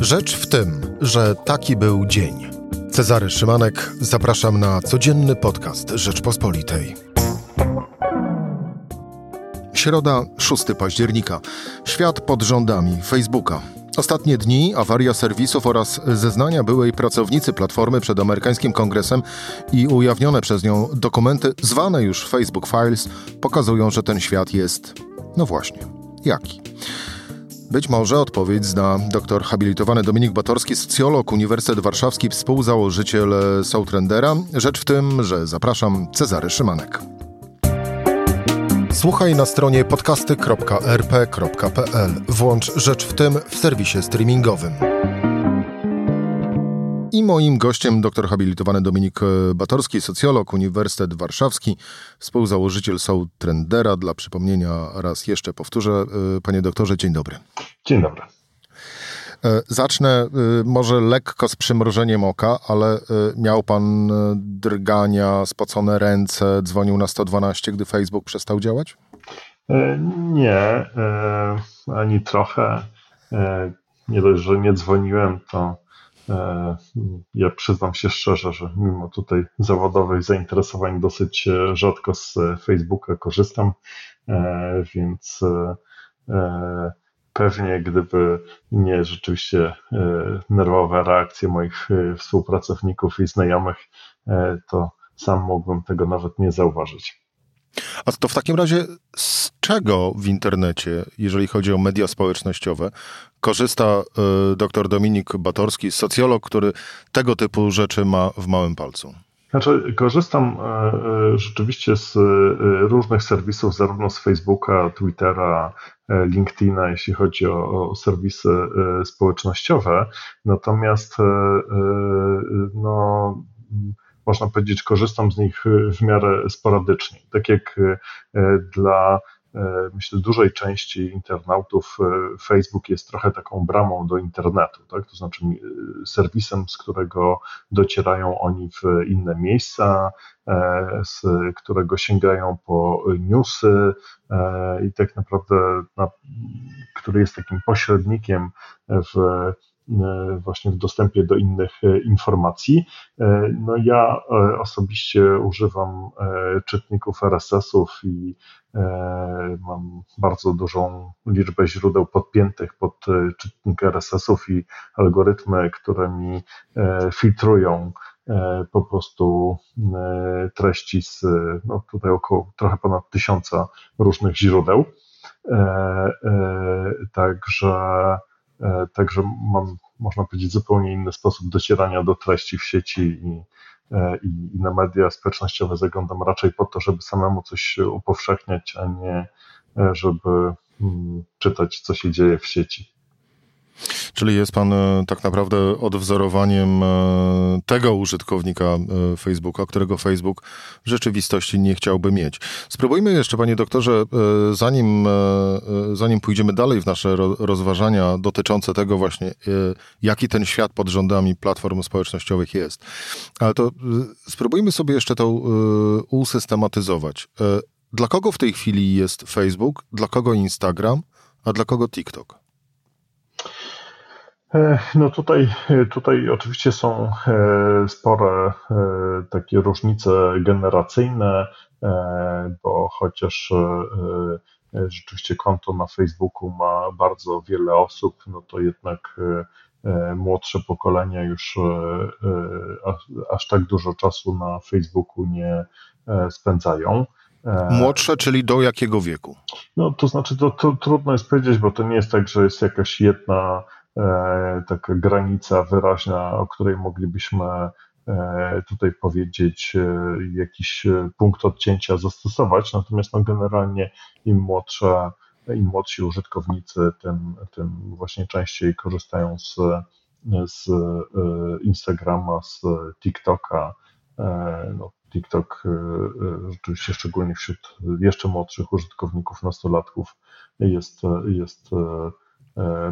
Rzecz w tym, że taki był dzień. Cezary Szymanek, zapraszam na codzienny podcast Rzeczpospolitej. Środa, 6 października. Świat pod rządami Facebooka. Ostatnie dni, awaria serwisów oraz zeznania byłej pracownicy platformy przed amerykańskim kongresem i ujawnione przez nią dokumenty, zwane już Facebook Files, pokazują, że ten świat jest, no właśnie, jaki. Być może odpowiedź zna doktor habilitowany Dominik Batorski, socjolog, Uniwersytet Warszawski, współzałożyciel Soutrendera. Rzecz w tym, że zapraszam Cezary Szymanek. Słuchaj na stronie podcasty.rp.pl. Włącz Rzecz w tym w serwisie streamingowym. I moim gościem dr habilitowany Dominik Batorski, socjolog, Uniwersytet Warszawski, współzałożyciel Soul Trendera. Dla przypomnienia raz jeszcze powtórzę. E, panie doktorze, dzień dobry. Dzień dobry. E, zacznę e, może lekko z przymrużeniem oka, ale miał pan drgania, spocone ręce, dzwonił na 112, gdy Facebook przestał działać? Nie, ani trochę. Nie dość, że nie dzwoniłem, to E, ja przyznam się szczerze, że mimo tutaj zawodowych zainteresowań dosyć e, rzadko z Facebooka korzystam, e, więc pewnie gdyby nie rzeczywiście nerwowe reakcje moich współpracowników i znajomych, to sam mógłbym tego nawet nie zauważyć. A to w takim razie z czego w internecie, jeżeli chodzi o media społecznościowe, korzysta y, dr Dominik Batorski, socjolog, który tego typu rzeczy ma w małym palcu? Znaczy, korzystam y, rzeczywiście z y, różnych serwisów, zarówno z Facebooka, Twittera, LinkedIna, jeśli chodzi o, o serwisy społecznościowe. Natomiast no, można powiedzieć, korzystam z nich w miarę sporadycznie. Tak jak dla E, myślę, dużej części internautów e, Facebook jest trochę taką bramą do internetu, tak? to znaczy e, serwisem, z którego docierają oni w inne miejsca, z którego sięgają po newsy i tak naprawdę, na, który jest takim pośrednikiem w właśnie w dostępie do innych informacji. No ja osobiście używam czytników RSS-ów i E, mam bardzo dużą liczbę źródeł podpiętych pod e, czytnik RSS-ów i algorytmy, które mi e, filtrują po prostu treści z no tutaj około trochę ponad tysiąca różnych źródeł. Także, także mam, można powiedzieć, zupełnie inny sposób docierania do treści w sieci i E, i, i na media społecznościowe zaglądam raczej po to, żeby samemu coś upowszechniać, a nie e, żeby mm, czytać, co się dzieje w sieci. Czyli jest pan e, tak naprawdę odwzorowaniem e, tego użytkownika e, Facebooka, którego Facebook w rzeczywistości nie chciałby mieć. Spróbujmy jeszcze, panie doktorze, zanim, zanim pójdziemy dalej w nasze rozważania dotyczące tego właśnie, jaki ten świat pod rządami platform społecznościowych jest, ale to spróbujmy sobie jeszcze to usystematyzować. Dla kogo w tej chwili jest Facebook, dla kogo Instagram, a dla kogo TikTok? E, no tutaj, tutaj oczywiście są e, spore e, takie różnice generacyjne, bo chociaż rzeczywiście konto na Facebooku ma bardzo wiele osób, no to jednak młodsze pokolenia już aż tak dużo czasu na Facebooku nie spędzają. Młodsze, czyli do jakiego wieku? No to znaczy, to, to trudno jest powiedzieć, bo to nie jest tak, że jest jakaś jedna E, taka granica wyraźna, o której moglibyśmy e, tutaj powiedzieć, e, jakiś punkt odcięcia zastosować. Natomiast no, generalnie im młodsza, im młodsi użytkownicy, tym, tym właśnie częściej korzystają z, z Instagrama, z TikToka. No, TikTok rzeczywiście szczególnie wśród jeszcze młodszych użytkowników, nastolatków jest, jest E,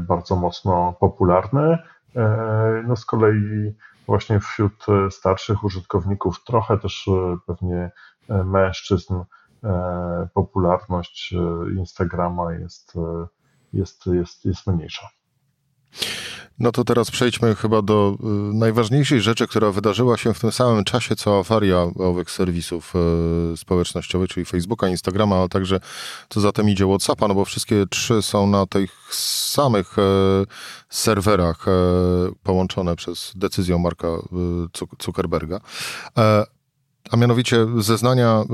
bardzo mocno popularny. E, no z kolei właśnie wśród starszych użytkowników, trochę też e, pewnie mężczyzn, popularność Instagrama jest, jest, jest, jest mniejsza. No to teraz przejdźmy chyba do y, najważniejszej rzeczy, która wydarzyła się w tym samym czasie, co awaria owych serwisów y, społecznościowych, czyli Facebooka, Instagrama, ale także co za tym idzie WhatsAppa, no bo wszystkie trzy są na tych samych y, serwerach połączone przez decyzją Marka Zuckerberga. A mianowicie zeznania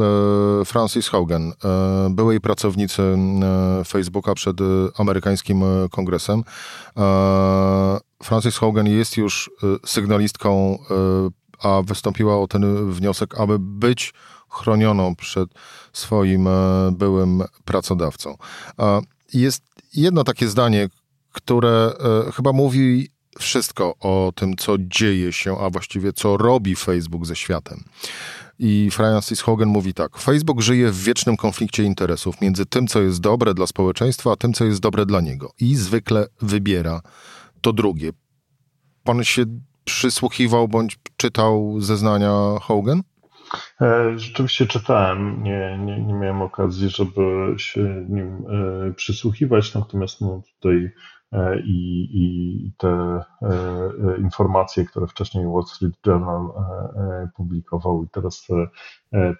e, Francis Haugen, e, byłej pracownicy e, Facebooka przed amerykańskim kongresem. Francis Haugen jest już sygnalistką, a wystąpiła o ten wniosek, aby być chronioną przed swoim byłym pracodawcą. Jest jedno takie zdanie, które chyba mówi wszystko o tym, co dzieje się, a właściwie co robi Facebook ze światem. I Francis Hogan mówi tak: Facebook żyje w wiecznym konflikcie interesów między tym, co jest dobre dla społeczeństwa, a tym, co jest dobre dla niego. I zwykle wybiera to drugie. Pan się przysłuchiwał bądź czytał zeznania Hogan? E, rzeczywiście czytałem, nie, nie, nie miałem okazji, żeby się nim e, przysłuchiwać, natomiast no, tutaj i, i te e, e, informacje, które wcześniej Wall Street Journal publikował i teraz te,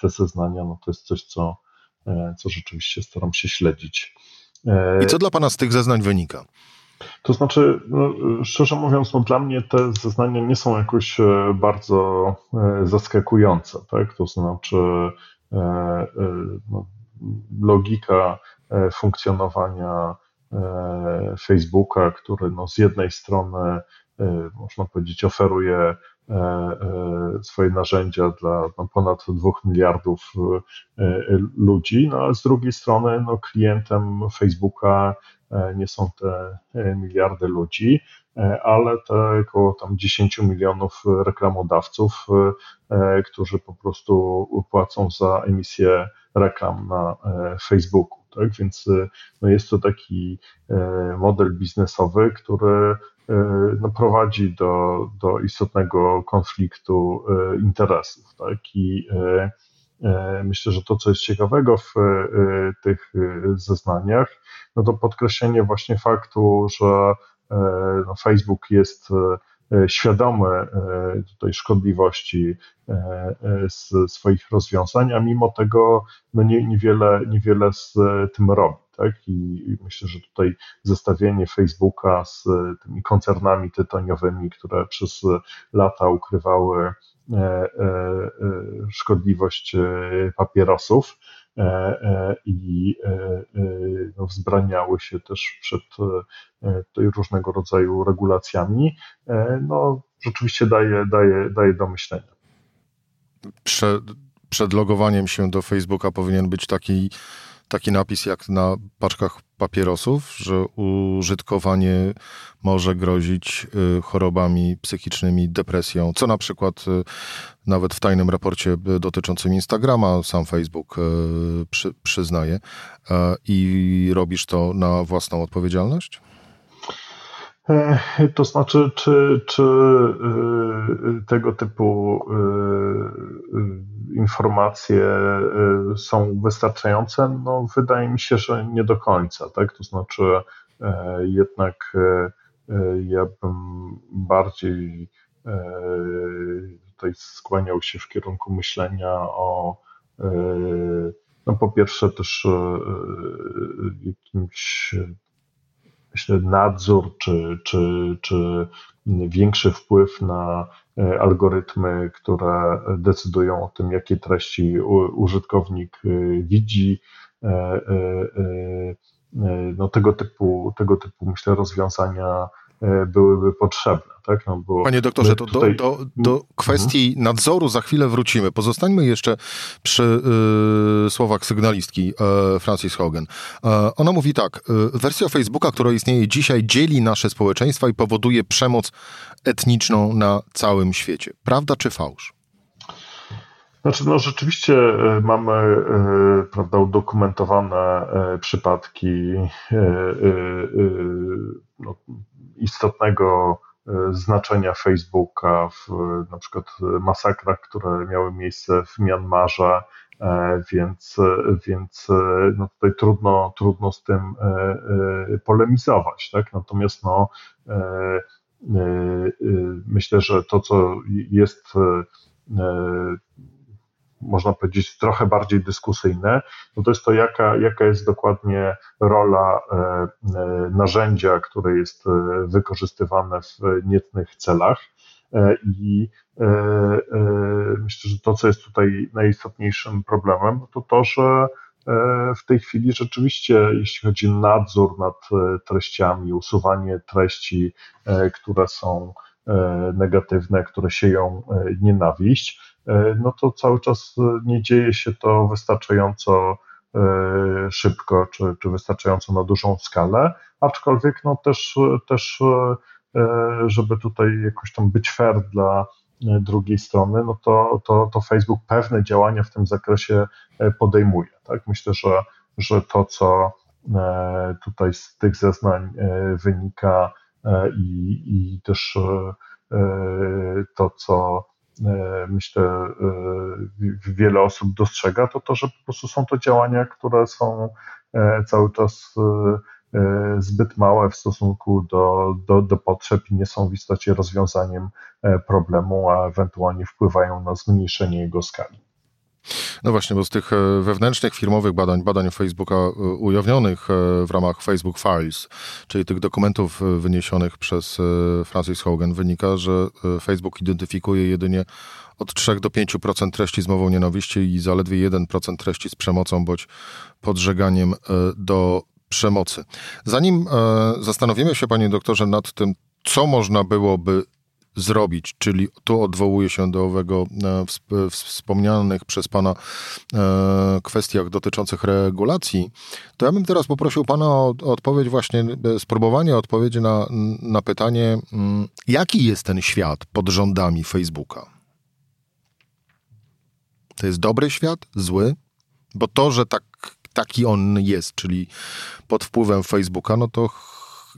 te zeznania, no to jest coś, co, co rzeczywiście staram się śledzić. I co dla Pana z tych zeznań wynika? To znaczy, no, szczerze mówiąc, no, dla mnie te zeznania nie są jakoś bardzo zaskakujące. Tak? To znaczy, no, logika funkcjonowania E, Facebooka, który no z jednej strony, e, można powiedzieć, oferuje e, swoje narzędzia dla no ponad 2 miliardów ludzi, no ale z drugiej strony no klientem Facebooka nie są te miliardy ludzi, ale te około tam 10 milionów reklamodawców, którzy po prostu płacą za emisję reklam na Facebooku. Tak? Więc no jest to taki e, model biznesowy, który e, no, prowadzi do, do istotnego konfliktu e, interesów. Tak? I myślę, że to, co jest ciekawego w tych zeznaniach, no to podkreślenie właśnie faktu, że no, Facebook jest świadomy tutaj szkodliwości swoich rozwiązań, a mimo tego no nie, niewiele, niewiele z tym robi. Tak? I myślę, że tutaj zestawienie Facebooka z tymi koncernami tytoniowymi, które przez lata ukrywały e, e, e, szkodliwość papierosów, i no, wzbraniały się też przed różnego rodzaju regulacjami, no, rzeczywiście daje, daje, daje do myślenia. Przed, przed logowaniem się do Facebooka powinien być taki, taki napis jak na paczkach papierosów, że użytkowanie może grozić y, chorobami psychicznymi, depresją, co na przykład y, nawet w tajnym raporcie dotyczącym Instagrama sam Facebook y, przy, przyznaje. I robisz to na własną odpowiedzialność? E, to znaczy, czy, czy tego typu informacje są wystarczające? No, wydaje mi się, że nie do końca. Tak? To znaczy, e, jednak e, ja bym bardziej tutaj skłaniał się w kierunku myślenia o no po pierwsze też jakimś myślę, nadzór czy, czy, czy większy wpływ na e, algorytmy, które decydują o tym, jakie treści użytkownik e, widzi. E, no, tego typu, tego typu, myślę, rozwiązania byłyby potrzebne. Tak? No bo Panie doktorze, to tutaj... do, do, do mhm. kwestii nadzoru za chwilę wrócimy. Pozostańmy jeszcze przy y, słowach sygnalistki y, Francis Hogan. Y, ona mówi tak, wersja Facebooka, która istnieje dzisiaj, dzieli nasze społeczeństwa i powoduje przemoc etniczną na całym świecie. Prawda czy fałsz? Znaczy, no rzeczywiście mamy prawda, udokumentowane przypadki no, istotnego E, znaczenia Facebooka w na przykład masakrach, które miały miejsce w Mianmarze, e, więc, więc e, no tutaj trudno, trudno z tym polemizować. Tak? Natomiast no, myślę, że to, co jest można powiedzieć, trochę bardziej dyskusyjne, no to jest to, jaka, jaka jest dokładnie rola e, e, narzędzia, które jest e, wykorzystywane w niecnych celach. I myślę, że to, co jest tutaj najistotniejszym problemem, to to, że w tej chwili rzeczywiście, jeśli chodzi o nadzór nad treściami, usuwanie treści, które są negatywne, które sieją nienawiść, E, no to cały czas e, nie dzieje się to wystarczająco e, szybko, czy, czy wystarczająco na dużą skalę, aczkolwiek no też, też żeby tutaj jakoś tam być fair dla drugiej strony, no to, to, to Facebook pewne działania w tym zakresie podejmuje. Tak? Myślę, że, że to, co tutaj z tych zeznań wynika i, i też to, co E, myślę, e, wiele osób dostrzega, to to, że po prostu są to działania, które są e, cały czas zbyt małe w stosunku do, do, do potrzeb i nie są w istocie rozwiązaniem problemu, a ewentualnie wpływają na zmniejszenie jego skali. No właśnie, bo z tych e, wewnętrznych firmowych badań, badań Facebooka e, ujawnionych e, w ramach Facebook Files, czyli tych dokumentów wyniesionych przez Francis Hogan, wynika, że Facebook identyfikuje jedynie od 3 do 5% treści z mową nienawiści i zaledwie 1% treści z przemocą bądź podżeganiem do przemocy. Zanim zastanowimy się, panie doktorze, nad tym, co można byłoby zrobić, czyli tu odwołuje się do owego e, wspomnianych przez Pana e, kwestiach dotyczących regulacji, to ja bym teraz poprosił Pana o odpowiedź właśnie, e, spróbowanie odpowiedzi na, na pytanie, mm, jaki jest ten świat pod rządami Facebooka? To jest dobry świat, zły? Bo to, że tak, taki on jest, czyli pod wpływem Facebooka, no to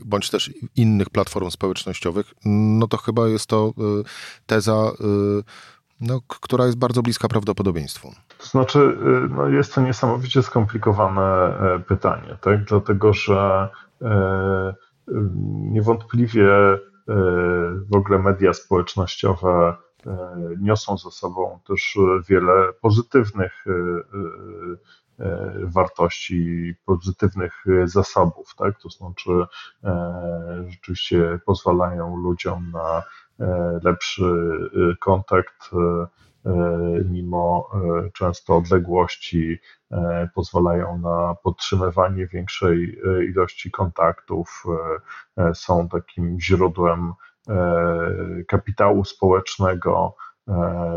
bądź też innych platform społecznościowych, no to chyba jest to y, teza, y, no, która jest bardzo bliska prawdopodobieństwu. To znaczy, y, no jest to niesamowicie skomplikowane e, pytanie, tak? dlatego że e, niewątpliwie e, w ogóle media społecznościowe niosą ze sobą też wiele pozytywnych E, wartości, pozytywnych zasobów, tak? To znaczy e, rzeczywiście pozwalają ludziom na e, lepszy kontakt mimo często odległości, pozwalają na podtrzymywanie większej ilości kontaktów, są takim źródłem kapitału społecznego,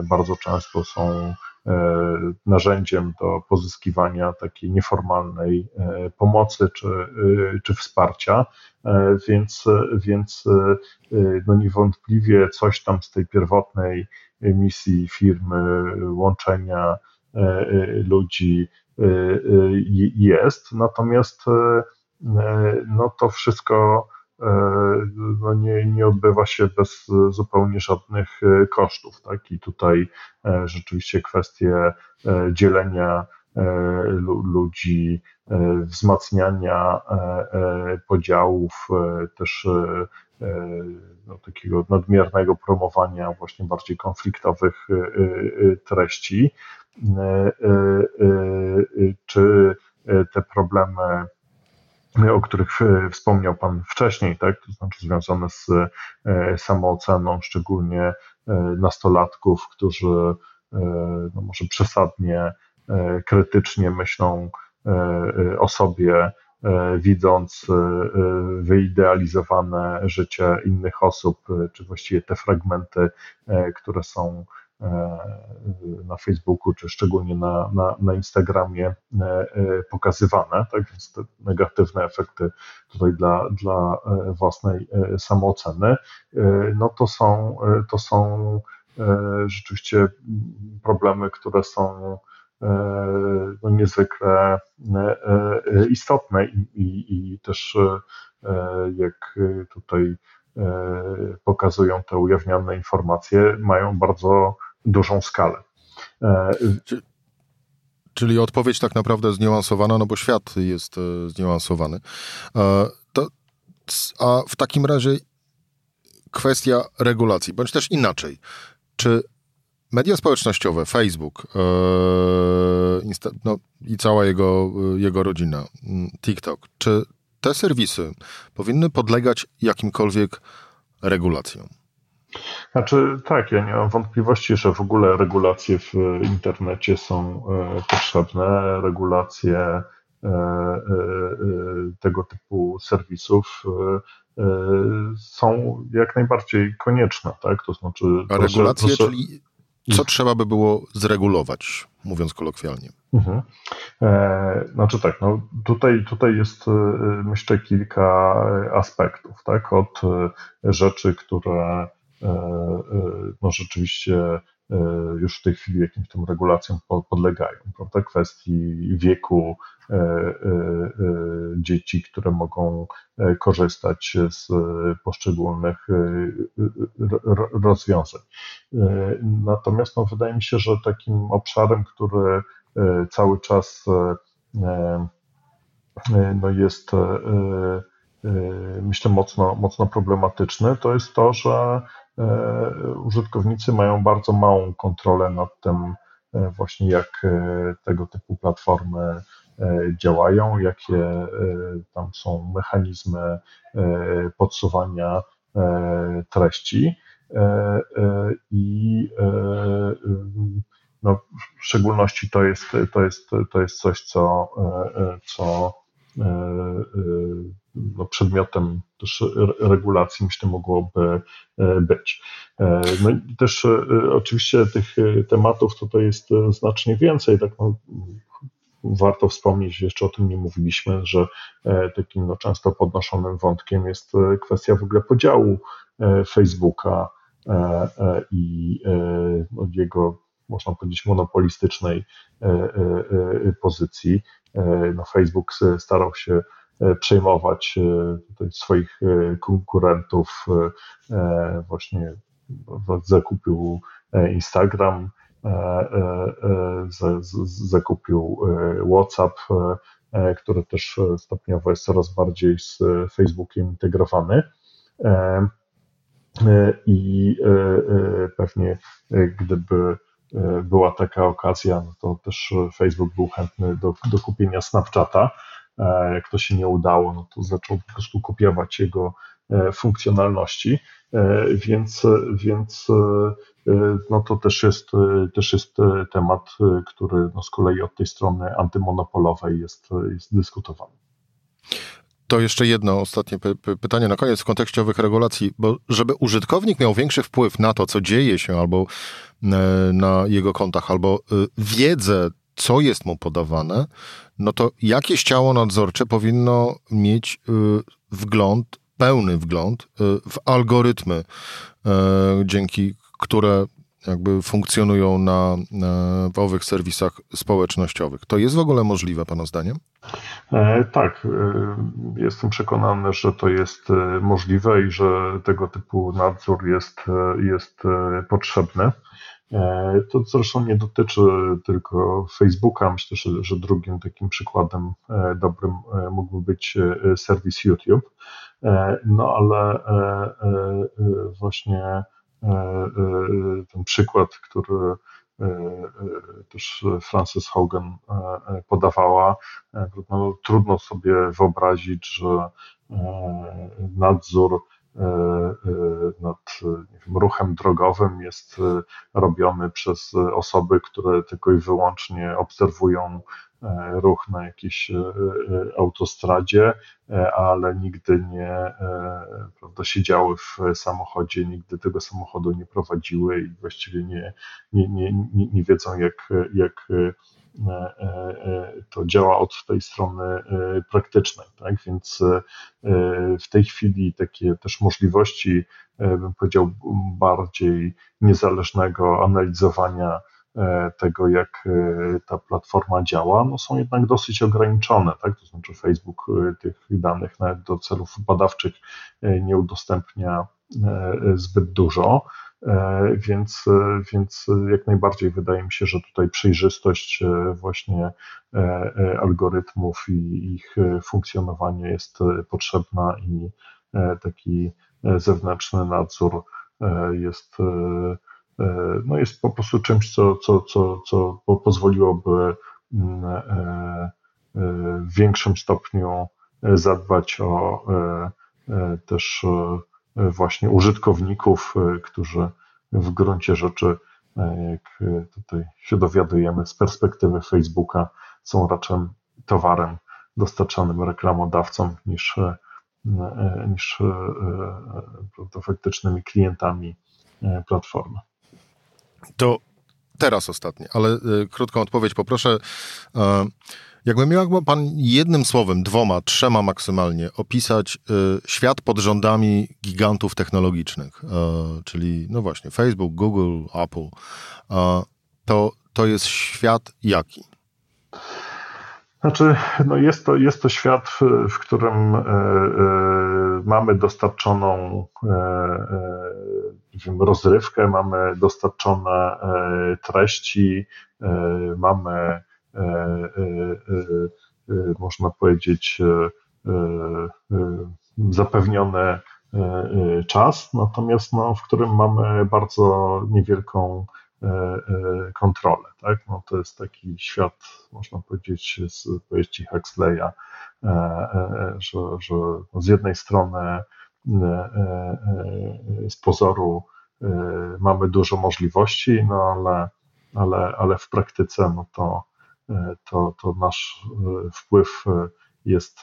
bardzo często są E, narzędziem do pozyskiwania takiej nieformalnej e, pomocy czy, e, czy wsparcia, więc, więc no niewątpliwie coś tam z tej pierwotnej misji firmy, łączenia ludzi jest, natomiast no to wszystko E, no nie, nie odbywa się bez zupełnie żadnych e, kosztów. Tak? I tutaj e, rzeczywiście kwestie dzielenia ludzi, wzmacniania podziałów, też no, takiego nadmiernego promowania właśnie bardziej konfliktowych treści, czy te problemy o których e, wspomniał Pan wcześniej, tak? to znaczy związane z e, samooceną, szczególnie e, nastolatków, którzy no może przesadnie krytycznie myślą o sobie, widząc wyidealizowane życie innych osób, czy właściwie te fragmenty, które są na Facebooku, czy szczególnie na, na, na Instagramie e, e, pokazywane, tak? Więc te negatywne efekty tutaj dla, dla własnej samooceny, no to są, to są rzeczywiście problemy, które są no, niezwykle istotne i, i, i też jak tutaj pokazują te ujawniane informacje, mają bardzo dużą skalę. E, czyli odpowiedź tak naprawdę zniuansowana, no bo świat jest e, zniuansowany. E, to, a w takim razie, kwestia regulacji, bądź też inaczej. Czy media społecznościowe, Facebook no, i cała jego, jego rodzina, TikTok, czy te serwisy powinny podlegać jakimkolwiek regulacjom? Znaczy, tak, ja nie mam wątpliwości, że w ogóle regulacje w internecie są e, potrzebne. Regulacje e, e, tego typu serwisów są jak najbardziej konieczne, tak? To znaczy. A regulacje, proszę, czyli co trzeba by było zregulować, mówiąc kolokwialnie? Mhm. E, znaczy tak, no tutaj, tutaj jest myślę kilka aspektów, tak? Od rzeczy, które no rzeczywiście e, już w tej chwili jakimś tym regulacjom podlegają. Prawda? Kwestii wieku dzieci, które mogą korzystać z poszczególnych rozwiązań. Natomiast no, wydaje mi się, że takim obszarem, który cały czas no, jest myślę mocno, mocno problematyczny, to jest to, że E, użytkownicy mają bardzo małą kontrolę nad tym, e, właśnie jak tego typu platformy działają, jakie tam są mechanizmy podsuwania treści. I no, w szczególności to jest, to jest, to jest coś, co, co no, przedmiotem też regulacji, myślę, mogłoby e, być. E, no i też e, oczywiście tych tematów tutaj jest znacznie więcej, tak no, warto wspomnieć, jeszcze o tym nie mówiliśmy, że takim no, często podnoszonym wątkiem jest kwestia w ogóle podziału Facebooka i no, jego, można powiedzieć, monopolistycznej pozycji. No, Facebook starał się przejmować e, swoich e, konkurentów. Właśnie zakupił Instagram, zakupił WhatsApp, który też stopniowo jest coraz bardziej z Facebookiem integrowany. I pewnie gdyby była taka okazja, no to też Facebook był chętny do, do kupienia Snapchata. E, jak to się nie udało, no to zaczął po prostu kopiować jego e, funkcjonalności, e, więc, więc no to też jest, też jest temat, który no z kolei od tej strony antymonopolowej jest, jest dyskutowany. To jeszcze jedno ostatnie pytanie na koniec w kontekście owych regulacji, bo żeby użytkownik miał większy wpływ na to, co dzieje się albo na jego kontach, albo wiedzę, co jest mu podawane, no to jakieś ciało nadzorcze powinno mieć y, wgląd, pełny wgląd y, w algorytmy, y, dzięki które jakby funkcjonują na, na, w owych serwisach społecznościowych. To jest w ogóle możliwe, Pana zdaniem? E, tak, e, jestem przekonany, że to jest możliwe i że tego typu nadzór jest, jest potrzebny. E, to zresztą nie dotyczy tylko Facebooka. Myślę, że, że drugim takim przykładem e, dobrym e, mógłby być serwis YouTube. No ale właśnie ten przykład, który też Frances Hogan podawała, no, trudno sobie wyobrazić, że nadzór nad wiem, ruchem drogowym jest e, robiony przez osoby, które tylko i wyłącznie obserwują ruch na jakiejś autostradzie, ale nigdy nie prawda, siedziały w samochodzie, nigdy tego samochodu nie prowadziły i właściwie nie, nie, nie, nie wiedzą, jak, jak E, e, to działa od tej strony e, praktycznej, tak? Więc w tej chwili takie też możliwości, bym powiedział, bardziej niezależnego analizowania tego, jak ta platforma działa, no są jednak dosyć ograniczone, tak? To znaczy Facebook tych danych nawet do celów badawczych nie udostępnia zbyt dużo. E, więc, e, więc jak najbardziej wydaje mi się, że tutaj przejrzystość e, właśnie algorytmów i ich funkcjonowanie jest potrzebna i taki zewnętrzny nadzór jest, no jest po prostu czymś, co, co, co, co pozwoliłoby mm, w większym stopniu zadbać o też właśnie użytkowników, którzy w gruncie rzeczy, jak tutaj się dowiadujemy z perspektywy Facebooka, są raczej towarem dostarczanym reklamodawcom niż, e, e, niż e, faktycznymi klientami platformy. To teraz ostatnie, ale krótką odpowiedź poproszę. Jakby miał Pan jednym słowem, dwoma, trzema maksymalnie opisać świat pod rządami gigantów technologicznych, czyli no właśnie Facebook, Google, Apple, to, to jest świat jaki? Znaczy, no jest, to, jest to świat, w, w którym e, e, mamy dostarczoną e, e rozrywkę, mamy dostarczone e, treści, e, mamy, można powiedzieć, zapewniony czas, natomiast no, w którym mamy bardzo niewielką E, e, kontrolę. Tak? No, to jest taki świat, można powiedzieć, z powieści Huxleya, e, że, że z jednej strony z pozoru mamy dużo możliwości, no ale, ale, ale w praktyce no to, to, to nasz wpływ jest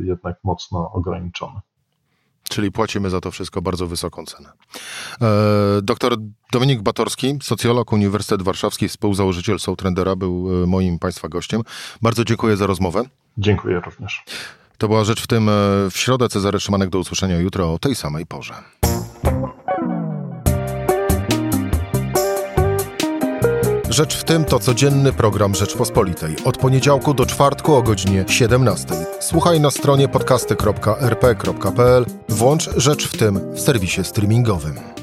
jednak mocno ograniczony czyli płacimy za to wszystko bardzo wysoką cenę. E, doktor Dominik Batorski, socjolog Uniwersytet Warszawski, współzałożyciel Soutrendera, był e, moim Państwa gościem. Bardzo dziękuję za rozmowę. Dziękuję również. To była rzecz w tym e, w środę. Cezary Szymanek do usłyszenia jutro o tej samej porze. Rzecz w tym to codzienny program Rzeczpospolitej. Od poniedziałku do czwartku o godzinie 17. Słuchaj na stronie podcasty.rp.pl. Włącz Rzecz w tym w serwisie streamingowym.